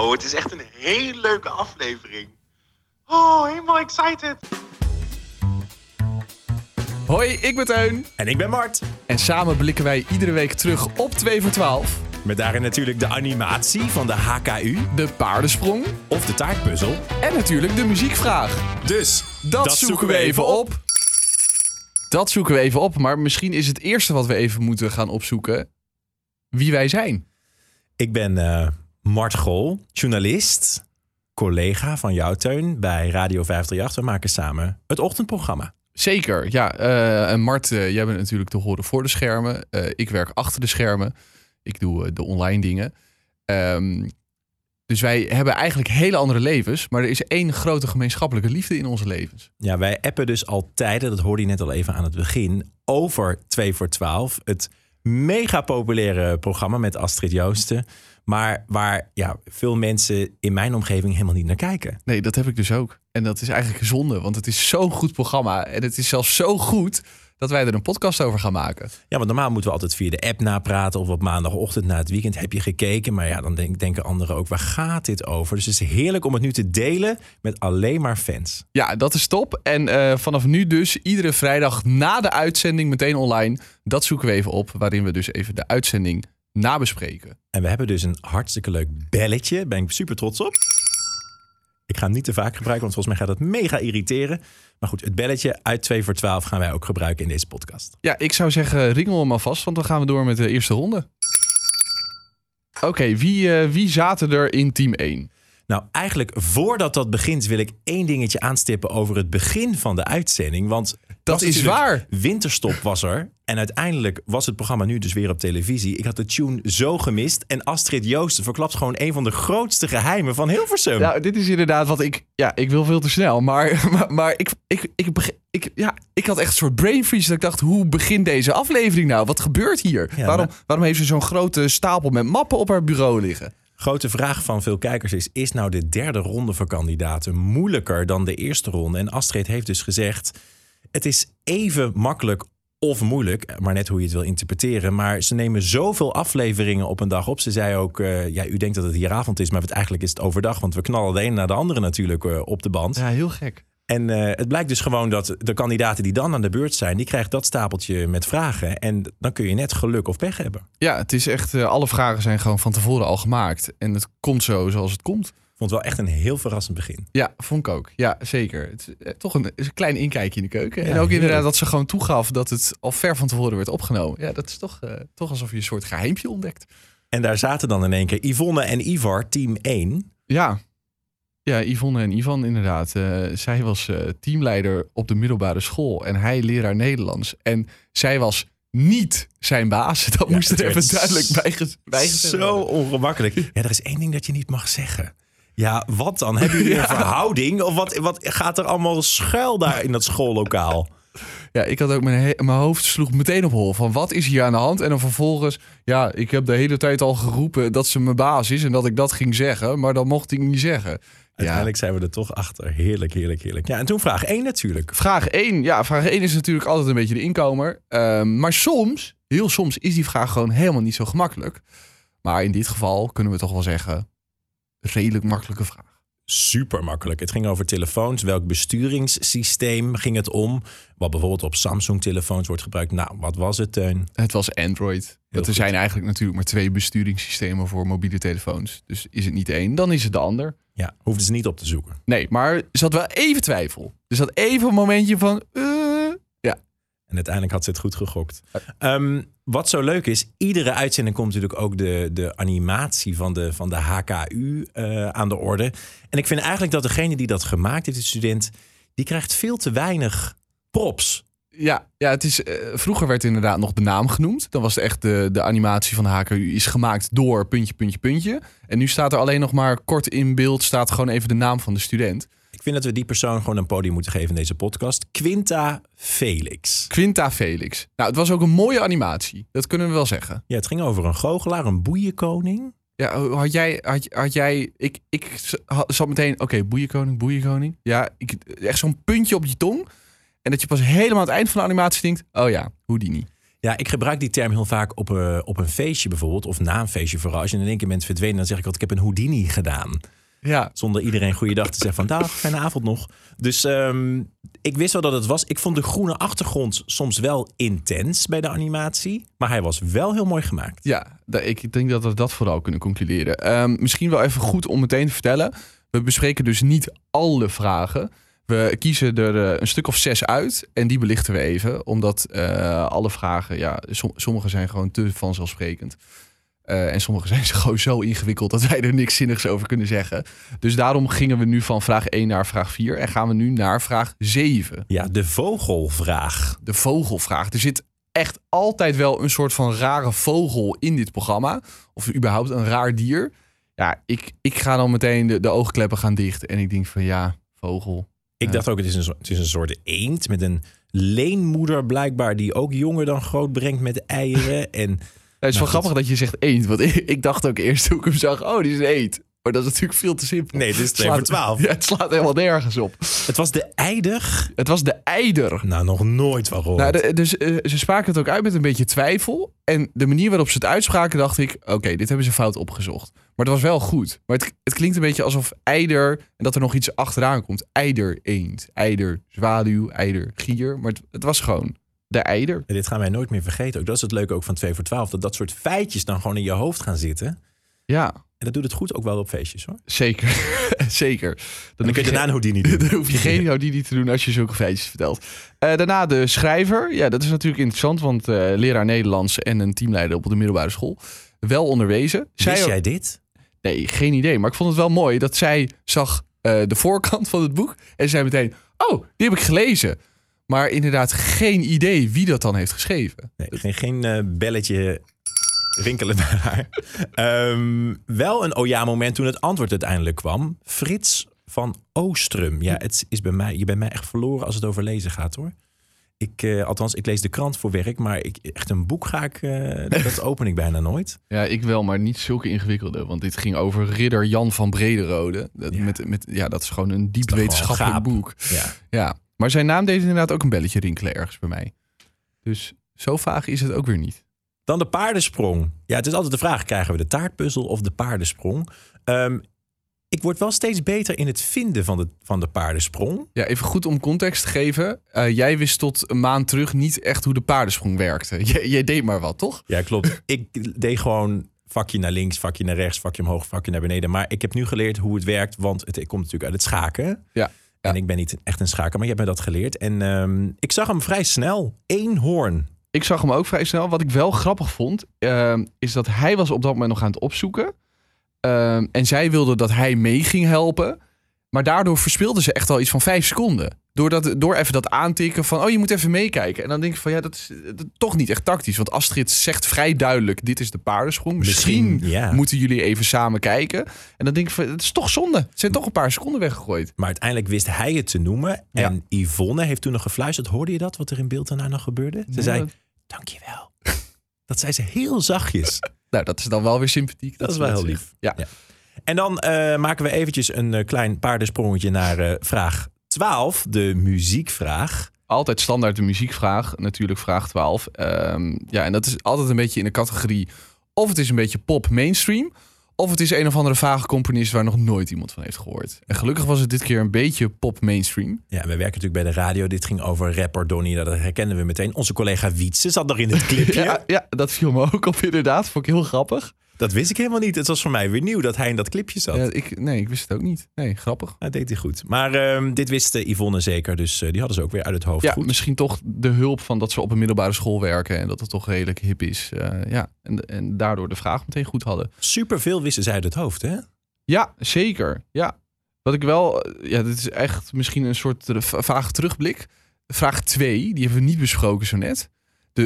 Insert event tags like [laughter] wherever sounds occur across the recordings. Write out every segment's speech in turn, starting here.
Oh, het is echt een hele leuke aflevering. Oh, helemaal excited. Hoi, ik ben Teun. En ik ben Mart. En samen blikken wij iedere week terug op 2 voor 12. Met daarin natuurlijk de animatie van de HKU De paardensprong. of de taartpuzzel. En natuurlijk de muziekvraag. Dus Dat, zoeken we even op. Dat zoeken we even op. Maar misschien is het eerste wat we even moeten gaan opzoeken... wie wij zijn. Ik ben eh, Mart Gol, journalist, collega van jou Teun bij Radio 538. We maken samen het ochtendprogramma. Zeker, ja. eh, en Mart, eh, jij bent natuurlijk te horen voor de schermen. Eh, ik werk achter de schermen. Ik doe de online dingen. Ehm, dus wij hebben eigenlijk hele andere levens. Maar er is één grote gemeenschappelijke liefde in onze levens. Ja, wij appen dus al tijden, dat hoorde je net al even aan het begin, over 2 voor 12. Het mega populaire programma met Astrid Joosten. Maar waar ja, veel mensen in mijn omgeving helemaal niet naar kijken. Nee, dat heb ik dus ook. En dat is eigenlijk zonde, want het is zo'n goed programma. En het is zelfs zo goed dat wij er een podcast over gaan maken. Ja, want normaal moeten we altijd via de app napraten of op maandagochtend na het weekend heb je gekeken. Maar ja, dan denk, denken anderen ook, waar gaat dit over? Dus het is heerlijk om het nu te delen met alleen maar fans. Ja, dat is top. En eh, vanaf nu dus iedere vrijdag na de uitzending meteen online. Dat zoeken we even op, waarin we dus even de uitzending nabespreken. En we hebben dus een hartstikke leuk belletje. Daar ben ik super trots op. Ik ga hem niet te vaak gebruiken, want volgens mij gaat dat mega irriteren. Maar goed, het belletje uit 2 voor 12 gaan wij ook gebruiken in deze podcast. Ja, ik zou zeggen, ringel hem alvast, want dan gaan we door met de eerste ronde. Oké, wie, eh, wie zaten er in team 1? Nou, eigenlijk voordat dat begint wil ik één dingetje aanstippen over het begin van de uitzending. Want Dat is waar. Winterstop was er. En uiteindelijk was het programma nu dus weer op televisie. Ik had de tune zo gemist. En Astrid Joosten verklapt gewoon een van de grootste geheimen van Hilversum. Nou, dit is inderdaad wat ik... Ja, ik wil veel te snel, maar, [laughs] maar, maar ik, ik, ik, ik, ja, ik had echt een soort brain freeze. Dat ik dacht, hoe begint deze aflevering nou? Wat gebeurt hier? Ja, waarom, waarom heeft ze zo'n grote stapel met mappen op haar bureau liggen? Grote vraag van veel kijkers is: is nou de derde ronde voor kandidaten moeilijker dan de eerste ronde? En Astrid heeft dus gezegd: het is even makkelijk of moeilijk, maar net hoe je het wil interpreteren. Maar ze nemen zoveel afleveringen op een dag op. Ze zei ook: eh, ja, u denkt dat het hier avond is, maar het eigenlijk is het overdag, want we knallen de ene na de andere natuurlijk eh, op de band. Ja, heel gek. En eh, het blijkt dus gewoon dat de kandidaten die dan aan de beurt zijn, die krijgen dat stapeltje met vragen. En dan kun je net geluk of pech hebben. Ja, het is echt... alle vragen zijn gewoon van tevoren al gemaakt. En het komt zo zoals het komt. Vond het wel echt een heel verrassend begin. Ja, vond ik ook. Ja, zeker. Het is eh, toch een, is een klein inkijkje in de keuken. Ja, en ook inderdaad dat ze gewoon toegaf dat het al ver van tevoren werd opgenomen. Ja, dat is toch, eh, toch alsof je een soort geheimpje ontdekt. En daar zaten dan in één keer Yvonne en Ivar, team 1. Ja. Ja, Yvonne en Ivan inderdaad. Eh, zij was teamleider op de middelbare school en hij leraar Nederlands. En zij was niet zijn baas. [laughs] Dat Ja, moest het er even duidelijk bijgezet Zo worden. ongemakkelijk. Ja, er is één ding dat je niet mag zeggen. Ja, wat dan? Hebben jullie [laughs] een verhouding? Of wat, wat gaat er allemaal schuil daar in dat schoollokaal? Ja, ik had ook mijn, mijn hoofd sloeg meteen op hol. Van wat is hier aan de hand? En dan vervolgens, ja, ik heb de hele tijd al geroepen dat ze mijn baas is en dat ik dat ging zeggen, maar dat mocht ik niet zeggen. Ja, Uiteindelijk zijn we er toch achter. Heerlijk, heerlijk, heerlijk. Ja, en toen vraag 1 natuurlijk. Vraag 1. Ja, vraag 1 is natuurlijk altijd een beetje de inkomer. Ehm, maar soms, heel soms, is die vraag gewoon helemaal niet zo gemakkelijk. Maar in dit geval kunnen we toch wel zeggen, redelijk makkelijke vraag. Super makkelijk. Het ging over telefoons. Welk besturingssysteem ging het om? Wat bijvoorbeeld op Samsung-telefoons wordt gebruikt. Nou, wat was het, Teun? Het was Android. Want er zijn eigenlijk natuurlijk maar twee besturingssystemen voor mobiele telefoons. Dus is het niet één, dan is het de ander. Ja, hoefden ze niet op te zoeken. Nee, maar er zat wel even twijfel. Er zat even een momentje van... eh, En uiteindelijk had ze het goed gegokt. Ehm, wat zo leuk is, iedere uitzending komt natuurlijk ook de, de animatie van de, van de HKU eh, aan de orde. En ik vind eigenlijk dat degene die dat gemaakt heeft, de student, die krijgt veel te weinig props. ja, ja het is, eh, vroeger werd inderdaad nog de naam genoemd. Dan was het echt de, de animatie van de HKU is gemaakt door puntje, puntje, puntje. En nu staat er alleen nog maar kort in beeld... staat gewoon even de naam van de student. Ik vind dat we die persoon gewoon een podium moeten geven in deze podcast. Quinta Felix. Quinta Felix. Nou, het was ook een mooie animatie. Dat kunnen we wel zeggen. Ja, het ging over een goochelaar, een boeienkoning. Ja, had jij, had, had jij, ik, ik had- zat meteen, oké, boeienkoning, boeienkoning. Ja, ik, echt zo'n puntje op je tong. En dat je pas helemaal aan het eind van de animatie denkt, oh ja, Houdini. Ja, ik gebruik die term heel vaak op, eh, op een feestje bijvoorbeeld. Of na een feestje vooral. Als je in één keer bent verdwenen, dan zeg ik altijd... ik heb een Houdini gedaan. Ja, Zonder iedereen goeiedag te zeggen van... dag, fijne avond nog. Dus ehm, ik wist wel dat het was. Ik vond de groene achtergrond soms wel intens bij de animatie. Maar hij was wel heel mooi gemaakt. ja ik denk dat we dat vooral kunnen concluderen. Ehm, misschien wel even goed om meteen te vertellen. We bespreken dus niet alle vragen. We kiezen er eh, een stuk of zes uit en die belichten we even. Omdat eh, alle vragen, ja, som- sommige zijn gewoon te vanzelfsprekend. Eh, en sommige [laughs] zijn gewoon zo ingewikkeld dat wij er niks zinnigs over kunnen zeggen. Dus daarom gingen we nu van vraag 1 naar vraag 4 en gaan we nu naar vraag 7. Ja, de vogelvraag. de vogelvraag. Er zit echt altijd wel een soort van rare vogel in dit programma. Of überhaupt een raar dier. Ja, ik, ik ga dan meteen de, de oogkleppen gaan dicht. En ik denk van ja, vogel. Ik Ja. dacht ook, het is, een, soort- het is een soort eend met een leenmoeder blijkbaar... die ook jonger dan groot brengt met eieren. [laughs] En het is wel goed. grappig dat je zegt eend. Want [laughs] ik, ik dacht ook eerst toen ik hem zag, oh, die is een eend. Maar dat is natuurlijk veel te simpel. nee, dit is 2 Slaat- voor 12. [laughs] Ja, het slaat helemaal nergens op. Het was de eider. Het was de eider. Nou, nog nooit van gehoord. Nou, de- dus eh, ze spraken het ook uit met een beetje twijfel. En de manier waarop ze het uitspraken, dacht ik: oké, dit hebben ze fout opgezocht. Maar het was wel goed. Maar het, het klinkt een beetje alsof eider en dat er nog iets achteraan komt. Eider eend, eider zwaluw, eider gier. Maar het, het was gewoon de eider. En dit gaan wij nooit meer vergeten. Ook dat is het leuke ook van 2 voor 12. Dat dat soort feitjes dan gewoon in je hoofd gaan zitten. Ja, En dat doet het goed ook wel op feestjes hoor. zeker. [laughs] zeker. Dan hoef kun je geen- daarna een Houdini doen. [laughs] Dan hoef je geen Houdini te doen als je zulke feitjes vertelt. Eh, daarna de schrijver. Ja, dat is natuurlijk interessant, want eh, leraar Nederlands en een teamleider op de middelbare school. Wel onderwezen. Zij Wist jij dit? Nee, geen idee. Maar ik vond het wel mooi dat zij zag eh, de voorkant van het boek. En zei meteen, oh, die heb ik gelezen. Maar inderdaad geen idee wie dat dan heeft geschreven. Nee, geen, geen eh, belletje rinkelen bij [laughs] haar. Ehm, wel een oh ja moment toen het antwoord uiteindelijk kwam. Frits van Oostrum. Ja, het is bij mij, je bent mij echt verloren als het over lezen gaat hoor. Ik, eh, althans, ik lees de krant voor werk, maar ik, echt een boek ga ik, eh, [laughs] dat open ik bijna nooit. Ja, ik wel, maar niet zulke ingewikkelde. Want dit ging over ridder Jan van Brederode. Dat, Ja. met, met, ja, dat is gewoon een diep wetenschappelijk boek. Ja. Ja, maar zijn naam deed inderdaad ook een belletje rinkelen ergens bij mij. Dus zo vaag is het ook weer niet. Dan de paardensprong. Ja, het is altijd de vraag: krijgen we de taartpuzzel of de paardensprong? Ehm, ik word wel steeds beter in het vinden van de, van de paardensprong. Ja, even goed om context te geven. Eh, jij wist tot een maand terug niet echt hoe de paardensprong werkte. [laughs] Jij, jij deed maar wat, toch? Ja, klopt. [laughs] ik deed gewoon vakje naar links, vakje naar rechts, vakje omhoog, vakje naar beneden. Maar ik heb nu geleerd hoe het werkt, want het komt natuurlijk uit het schaken. Ja. En ik ben niet echt een schaker, maar je hebt me dat geleerd. En ehm, ik zag hem vrij snel. Eén hoorn. Ik zag hem ook vrij snel. Wat ik wel grappig vond, ehm, is dat hij was op dat moment nog aan het opzoeken. Ehm, en zij wilde dat hij mee ging helpen. Maar daardoor verspeelden ze echt al iets van vijf seconden. Door, dat, door even dat aantikken van, oh je moet even meekijken. En dan denk ik van, ja, dat is, dat is toch niet echt tactisch. Want Astrid zegt vrij duidelijk, dit is de paardensprong. Misschien, Misschien, ja. moeten jullie even samen kijken. En dan denk ik van, het is toch zonde. Het zijn toch een paar seconden weggegooid. Maar uiteindelijk wist hij het te noemen. En Yvonne heeft toen nog gefluisterd. Hoorde je dat, wat er in beeld daarna nog gebeurde? Ze Nee, zei, dat- dankjewel. [laughs] dat zei ze heel zachtjes. [laughs] Nou, dat is dan wel weer sympathiek. Dat is ze wel heel lief. Ja. Ja. En dan eh, maken we eventjes een eh, klein paardensprongetje naar eh, vraag 12. De muziekvraag. Altijd standaard de muziekvraag, natuurlijk vraag 12. Ehm, ja, en dat is altijd een beetje in de categorie... of het is een beetje pop mainstream... of het is een of andere vage componist waar nog nooit iemand van heeft gehoord. En gelukkig was het dit keer een beetje pop mainstream. Ja, we werken natuurlijk bij de radio. Dit ging over rapper Donny. Dat herkennen we meteen. Onze collega Wietse zat nog in het [laughs] clipje. Ja, ja, dat viel me ook op inderdaad. Vond ik heel grappig. Dat wist ik helemaal niet. Het was voor mij weer nieuw dat hij in dat clipje zat. Ja, ik, nee, ik wist het ook niet. Nee, grappig. Dat deed hij goed. Maar ehm, dit wist eh, Yvonne zeker. Dus eh, die hadden ze ook weer uit het hoofd Ja, goed. misschien toch de hulp van dat ze op een middelbare school werken... en dat het toch redelijk hip is. Eh, ja, en, en daardoor de vraag meteen goed hadden. Superveel wisten zij uit het hoofd, hè? Ja, zeker. Ja. Wat ik wel, ja, dit is echt misschien een soort va- vage terugblik. Vraag 2, die hebben we niet besproken zo net.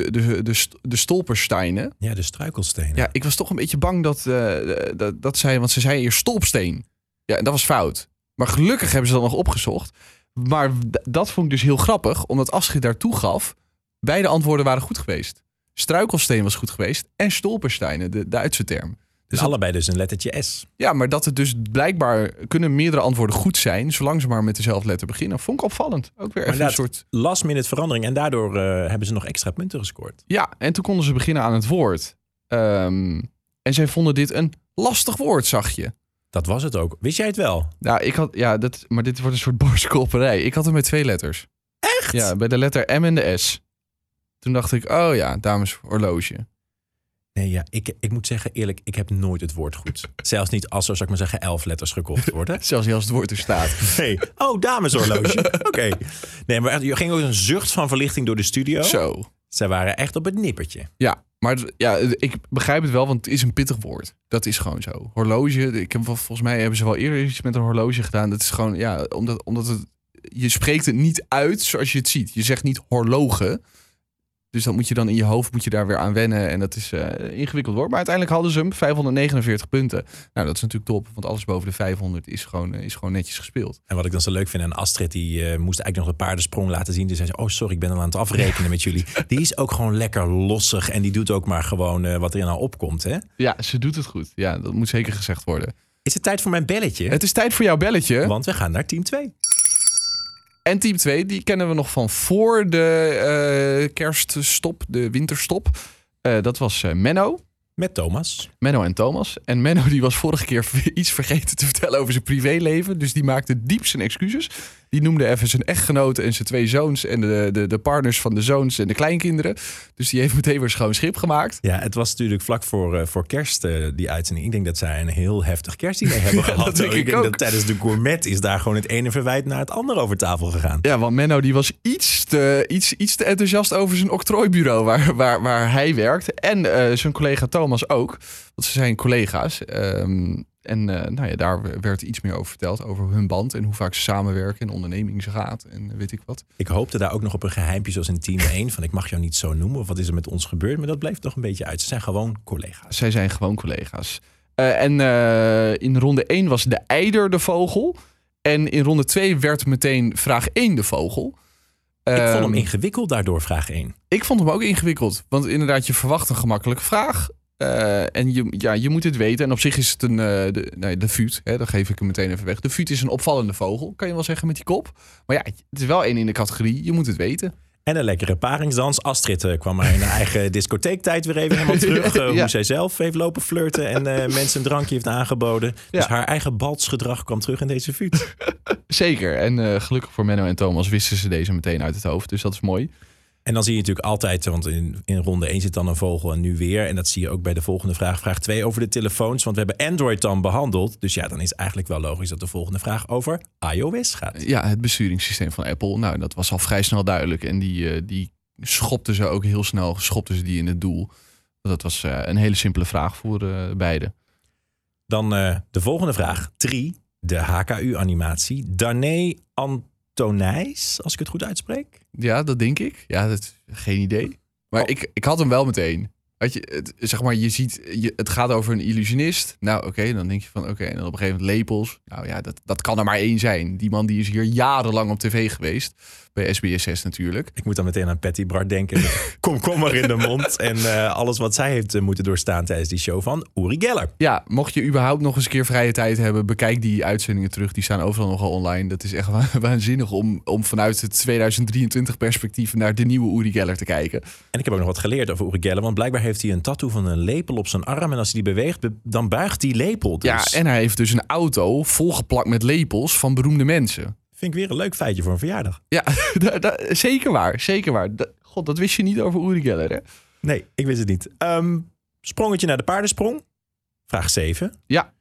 De, de, de, st- de stolpersteinen. Ja, de struikelstenen. Ja, ik was toch een beetje bang dat, eh, dat, dat zij, want ze zei hier stolpsteen. Ja, en dat was fout. Maar gelukkig hebben ze dat nog opgezocht. Maar dat vond ik dus heel grappig, omdat Astrid daar toegaf, beide antwoorden waren goed geweest. Struikelsteen was goed geweest en stolpersteinen, de Duitse term. Dus dat- allebei dus een lettertje S. Ja, maar dat het dus blijkbaar kunnen meerdere antwoorden goed zijn, zolang ze maar met dezelfde letter beginnen, vond ik opvallend. Ook weer even een soort. Last minute verandering. En daardoor eh, hebben ze nog extra punten gescoord. Ja, en toen konden ze beginnen aan het woord. Ehm, en zij vonden dit een lastig woord, zag je. Dat was het ook. Wist jij het wel? Nou, ik had, ja, dat, maar dit wordt een soort [laughs] borstkolperij. Ik had hem met twee letters. Echt? Ja, bij de letter M en de S. Toen dacht ik, oh ja, dames horloge. Nee, ja, ik, ik moet zeggen eerlijk, ik heb nooit het woord goed. [laughs] Zelfs niet als er, zou ik maar zeggen, elf letters gekocht worden. [laughs] Zelfs niet als het woord er staat. [laughs] Nee. Oh, dameshorloge. Oké. Nee, maar er ging ook een zucht van verlichting door de studio. Zo. Zij waren echt op het nippertje. Ja, maar ja, ik begrijp het wel, want het is een pittig woord. Dat is gewoon zo. Horloge, ik heb, volgens mij hebben ze wel eerder iets met een horloge gedaan. Dat is gewoon, ja, omdat, omdat het, je spreekt het niet uit zoals je het ziet. Je zegt niet horloge. Dus dat moet je dan in je hoofd moet je daar weer aan wennen. En dat is eh, ingewikkeld woord. Maar uiteindelijk hadden ze hem 549 punten. Nou, dat is natuurlijk top. Want alles boven de 500 is gewoon, eh, is gewoon netjes gespeeld. En wat ik dan zo leuk vind aan Astrid, die eh, moest eigenlijk nog de paardensprong laten zien. Dus zei ze, oh sorry, ik ben al aan het afrekenen met jullie. Die is ook gewoon lekker lossig en die doet ook maar gewoon wat er nou opkomt. Hè? Ja, ze doet het goed. Ja, dat moet zeker gezegd worden. Is het tijd voor mijn belletje? Het is tijd voor jouw belletje. Want we gaan naar team 2. En team 2, die kennen we nog van voor de eh, kerststop, de winterstop. Eh, dat was eh, Menno. Met Thomas. Menno en Thomas. En Menno die was vorige keer [laughs] iets vergeten te vertellen over zijn privéleven. Dus die maakte diep zijn excuses. Die noemde even zijn echtgenoten en zijn twee zoons... en de, de, de partners van de zoons en de kleinkinderen. Dus die heeft meteen weer schoon schip gemaakt. Ja, het was natuurlijk vlak voor, eh, voor kerst eh, die uitzending. Ik denk dat zij een heel heftig kerstdiner [laughs] hebben gehad. dat denk ik denk ook. dat tijdens de gourmet is daar gewoon het ene verwijt naar het andere over tafel gegaan. Ja, want Menno die was iets te, iets, iets te enthousiast over zijn octrooibureau waar, waar, waar hij werkt. En eh, zijn collega Thomas ook. Want ze zijn collega's. Ehm, en eh, nou ja, daar werd iets meer over verteld. Over hun band en hoe vaak ze samenwerken. En de onderneming ze gaat. En weet ik wat. Ik hoopte daar ook nog op een geheimpje zoals in team 1. Van ik mag jou niet zo noemen. Of wat is er met ons gebeurd? Maar dat bleef toch een beetje uit. Ze zijn gewoon collega's. Zij zijn gewoon collega's. Eh, en eh, in ronde 1 was de eider de vogel. En in ronde 2 werd meteen vraag 1 de vogel. Ik vond hem Ehm, ingewikkeld daardoor, vraag 1. Ik vond hem ook ingewikkeld. Want inderdaad, je verwacht een gemakkelijke vraag. Eh, en je, ja, je moet het weten. En op zich is het een. eh, de, nee, de vuut, hè, dan geef ik hem meteen even weg. De vuut is een opvallende vogel, kan je wel zeggen met die kop. Maar ja, het is wel één in de categorie. Je moet het weten. En een lekkere paringsdans. Astrid eh, kwam maar in haar eigen [laughs] discotheektijd weer even helemaal terug. Ja. Hoe zij zelf heeft lopen flirten en [laughs] mensen een drankje heeft aangeboden. Dus haar eigen baltsgedrag kwam terug in deze vuut. [laughs] Zeker. En gelukkig voor Menno en Thomas wisten ze deze meteen uit het hoofd. Dus dat is mooi. En dan zie je natuurlijk altijd, want in, in ronde 1 zit dan een vogel en nu weer. En dat zie je ook bij de volgende vraag, vraag 2 over de telefoons. Want we hebben Android dan behandeld. Dus ja, dan is eigenlijk wel logisch dat de volgende vraag over iOS gaat. Ja, het besturingssysteem van Apple. Nou, dat was al vrij snel duidelijk. En die, eh, die schopten ze ook heel snel. Schopten ze die in het doel. Dat was eh, een hele simpele vraag voor eh beide. Dan de volgende vraag 3, de HKU-animatie. Darnay Antonijs, als ik het goed uitspreek. Ja, dat denk ik. Ja, dat, geen idee. Maar Oh. ik, ik had hem wel meteen. Weet je, het, zeg maar, je ziet, je, het gaat over een illusionist. Nou, oké, dan denk je van, oké, en dan op een gegeven moment lepels. Nou ja, dat, dat kan er maar één zijn. Die man die is hier jarenlang op tv geweest. Bij SBS6 natuurlijk. Ik moet dan meteen aan Patty Bart denken. [laughs] Kom, kom maar in de mond. En eh, alles wat zij heeft eh, moeten doorstaan tijdens die show van Uri Geller. Ja, mocht je überhaupt nog eens een keer vrije tijd hebben, bekijk die uitzendingen terug. Die staan overal nogal online. Dat is echt wa- [laughs] waanzinnig om, om vanuit het 2023 perspectief naar de nieuwe Uri Geller te kijken. En ik heb ook nog wat geleerd over Uri Geller. Want blijkbaar heeft hij een tattoo van een lepel op zijn arm. En als hij die beweegt, be- dan buigt die lepel. Dus Ja, en hij heeft dus een auto volgeplakt met lepels van beroemde mensen. vind ik weer een leuk feitje voor een verjaardag. Ja, [laughs] zeker waar. Zeker waar. Da- God, dat wist je niet over Uri Geller, hè? Nee, ik wist het niet. Ehm, sprongetje naar de paardensprong. Vraag 7. Ja.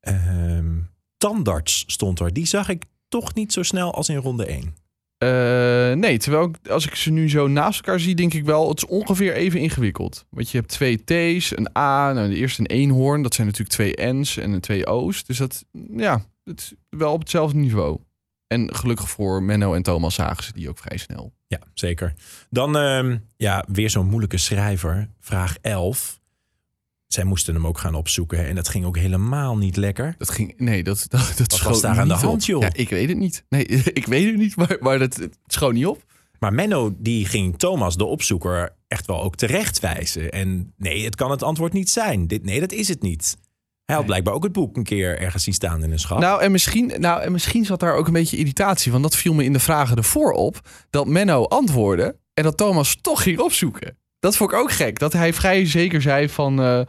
Ehm, tandarts stond er. Die zag ik toch niet zo snel als in ronde 1. Eh, nee, terwijl ik, als ik ze nu zo naast elkaar zie, denk ik wel, het is ongeveer even ingewikkeld. Want je hebt twee T's, een A, nou, de eerste een eenhoorn. Dat zijn natuurlijk twee N's en twee O's. Dus dat, ja, het is wel op hetzelfde niveau. En gelukkig voor Menno en Thomas zagen ze die ook vrij snel. Ja, zeker. Dan ehm, ja, weer zo'n moeilijke schrijver. Vraag 11. Zij moesten hem ook gaan opzoeken. En dat ging ook helemaal niet lekker. Dat ging, nee, dat, [laughs] dat, dat was daar aan de hand, joh? Ja, ik weet het niet. Nee, [laughs] ik weet het niet, maar, maar dat, het schoot niet op. Maar Menno die ging Thomas, de opzoeker, echt wel ook terecht wijzen. En nee, het kan het antwoord niet zijn. Dit, nee, dat is het niet. Hij had blijkbaar ook het boek een keer ergens zien staan in een schap. Nou en, misschien, nou, en misschien zat daar ook een beetje irritatie. Want dat viel me in de vragen ervoor op. Dat Menno antwoordde en dat Thomas toch ging opzoeken. Dat vond ik ook gek. Dat hij vrij zeker zei van... eh,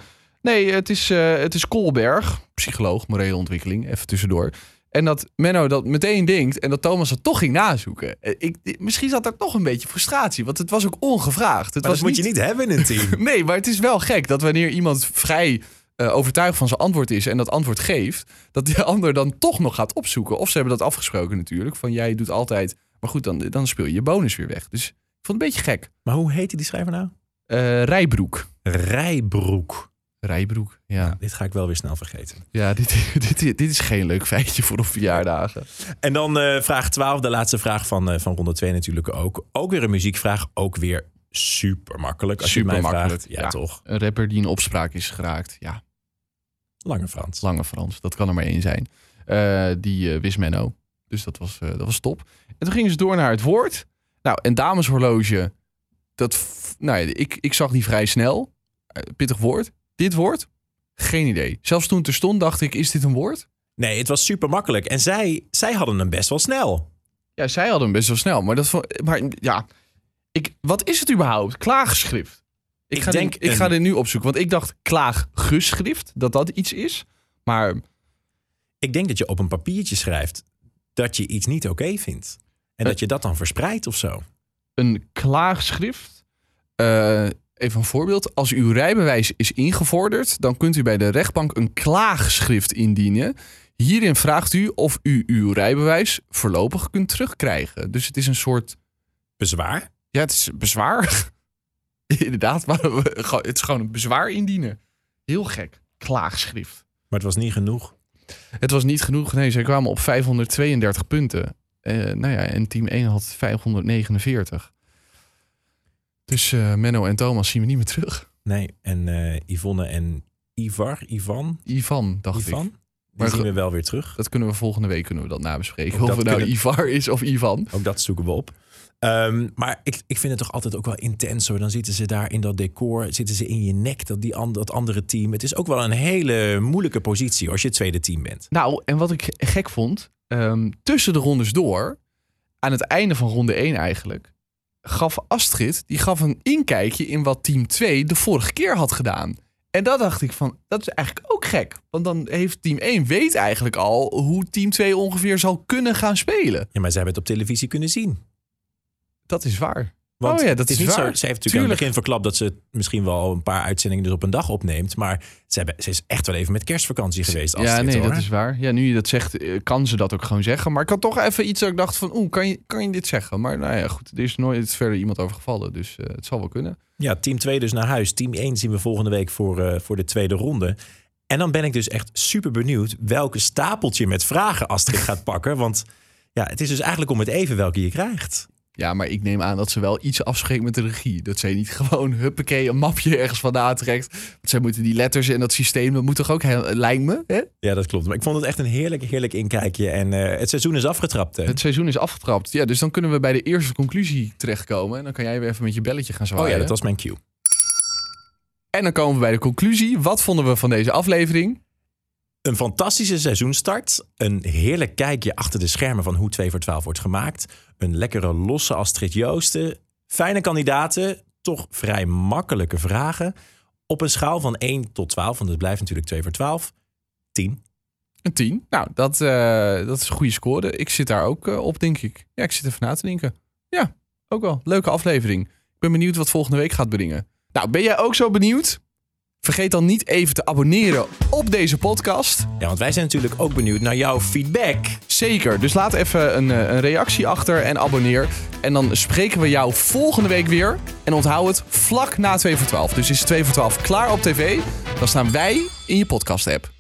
nee, het is, eh, het is Koolberg. Psycholoog, morele ontwikkeling. Even tussendoor. En dat Menno dat meteen denkt en dat Thomas het toch ging nazoeken. Eh, Ik, misschien zat daar toch een beetje frustratie. Want het was ook ongevraagd. Het maar was dat moet je niet hebben in een team. [laughs] Nee, maar het is wel gek dat wanneer iemand vrij overtuigd van zijn antwoord is en dat antwoord geeft, dat die [laughs] ander dan toch nog gaat opzoeken. Of ze hebben dat afgesproken natuurlijk. Van jij doet altijd. Maar goed, dan, dan speel je je bonus weer weg. Dus ik vond het een beetje gek. maar hoe heette die schrijver nou? Eh Rijbroek. Rijbroek. Rijbroek, ja. Dit ga ik wel weer snel vergeten. Ja, dit, [laughs] dit, dit is geen leuk feitje voor op verjaardagen. En dan eh, vraag 12, de laatste vraag van, eh, van ronde 2 natuurlijk ook. Ook weer een muziekvraag, ook weer super makkelijk. Als je het mij Supermakkelijk, vraagt. Ja, ja. toch. Een rapper die in opspraak is geraakt. Ja, Lange Frans. Lange Frans. Dat kan er maar één zijn. Die eh, wist Menno. Dus dat was, dat was top. En toen gingen ze door naar het woord. Nou, en dameshorloge. Dat, nou ja, ik, ik zag die vrij snel. Eh, pittig woord. Dit woord? Geen idee. Zelfs toen het er stond, dacht ik, is dit een woord? Nee, het was super makkelijk. En zij, zij hadden hem best wel snel. Ja, zij hadden hem best wel snel. Maar, dat, maar ja, ik, wat is het überhaupt? Klaagschrift. Ik, Ik ga, denk dit, ik ga dit nu opzoeken. Want ik dacht klaaggeschrift, dat dat iets is. Maar Ik denk dat je op een papiertje schrijft dat je iets niet oké vindt. En Eh. dat je dat dan verspreidt of zo. Een klaagschrift. Eh, even een voorbeeld. Als uw rijbewijs is ingevorderd, dan kunt u bij de rechtbank een klaagschrift indienen. Hierin vraagt u of u uw rijbewijs voorlopig kunt terugkrijgen. Dus het is een soort. Bezwaar? Ja, het is bezwaar. [laughs] Inderdaad, maar we- het is gewoon een bezwaar indienen. Heel gek. Klaagschrift. Maar het was niet genoeg. Het was niet genoeg. Nee, zij kwamen op 532 punten. Eh, nou ja, en team 1 had 549. Dus eh, Menno en Thomas zien we niet meer terug. Nee, en eh, Yvonne en Ivar, Ivan, Ivan, dacht Ivan, ik. Die Maar zien we wel weer terug. Dat kunnen we volgende week kunnen we dat nabespreken. Ook Of dat het nou kunnen- Ivar is of Ivan. Ook dat zoeken we op. Ehm, maar ik, ik vind het toch altijd ook wel intens hoor. Dan zitten ze daar in dat decor, zitten ze in je nek, dat, die and, dat andere team. Het is ook wel een hele moeilijke positie als je het tweede team bent. Nou, en wat ik gek vond, ehm, tussen de rondes door, aan het einde van ronde 1 eigenlijk, gaf Astrid, die gaf een inkijkje in wat team 2 de vorige keer had gedaan. En dat dacht ik van, dat is eigenlijk ook gek. Want dan heeft team 1 weet eigenlijk al hoe team 2 ongeveer zal kunnen gaan spelen. Ja, maar ze hebben het op televisie kunnen zien. Dat is waar. Want Oh ja, dat is, niet waar. zo. Ze heeft natuurlijk aan Tuurlijk. het begin verklapt dat ze misschien wel een paar uitzendingen dus op een dag opneemt. Maar ze, hebben, ze is echt wel even met kerstvakantie geweest. ja, nee, hoor. dat is waar. Ja, nu je dat zegt, eh, kan ze dat ook gewoon zeggen. Maar ik had toch even iets dat ik dacht van, oeh, kan je, kan je dit zeggen? Maar nou ja, goed, er is nooit verder iemand over gevallen. Dus eh, het zal wel kunnen. Ja, team 2 dus naar huis. Team 1 zien we volgende week voor, eh, voor de tweede ronde. En dan ben ik dus echt super benieuwd welke stapeltje met vragen Astrid gaat pakken. Want ja, het is dus eigenlijk om het even welke je krijgt. Ja, maar ik neem aan dat ze wel iets afspreekt met de regie. Dat zij niet [laughs] gewoon, huppakee, een mapje ergens vandaan trekt. Want zij moeten die letters en dat systeem, dat moet toch ook, lijkt me, hè? Ja, dat klopt. Maar ik vond het echt een heerlijk, heerlijk inkijkje. En eh, het seizoen is afgetrapt. Hè? Het seizoen is afgetrapt. Ja, dus dan kunnen we bij de eerste conclusie terechtkomen. En dan kan jij weer even met je belletje gaan zwaaien. Oh ja, dat was mijn cue. En dan komen we bij de conclusie. Wat vonden we van deze aflevering? Een fantastische seizoenstart. Een heerlijk kijkje achter de schermen van hoe 2 voor 12 wordt gemaakt. Een lekkere losse Astrid Joosten. Fijne kandidaten. Toch vrij makkelijke vragen. Op een schaal van 1 tot 12, want het blijft natuurlijk 2 voor 12. 10. Een 10. Nou, dat, eh, dat is een goede score. Ik zit daar ook eh, op, denk ik. Ja, ik zit even na te denken. Ja, ook wel. Leuke aflevering. Ik ben benieuwd wat volgende week gaat brengen. Nou, ben jij ook zo benieuwd? Vergeet dan niet even te abonneren op deze podcast. Ja, want wij zijn natuurlijk ook benieuwd naar jouw feedback. Zeker. Dus laat even een, eh, een reactie achter en abonneer. En dan spreken we jou volgende week weer. En onthoud het vlak na 2 voor 12. Dus is 2 voor 12 klaar op tv? Dan staan wij in je podcast app.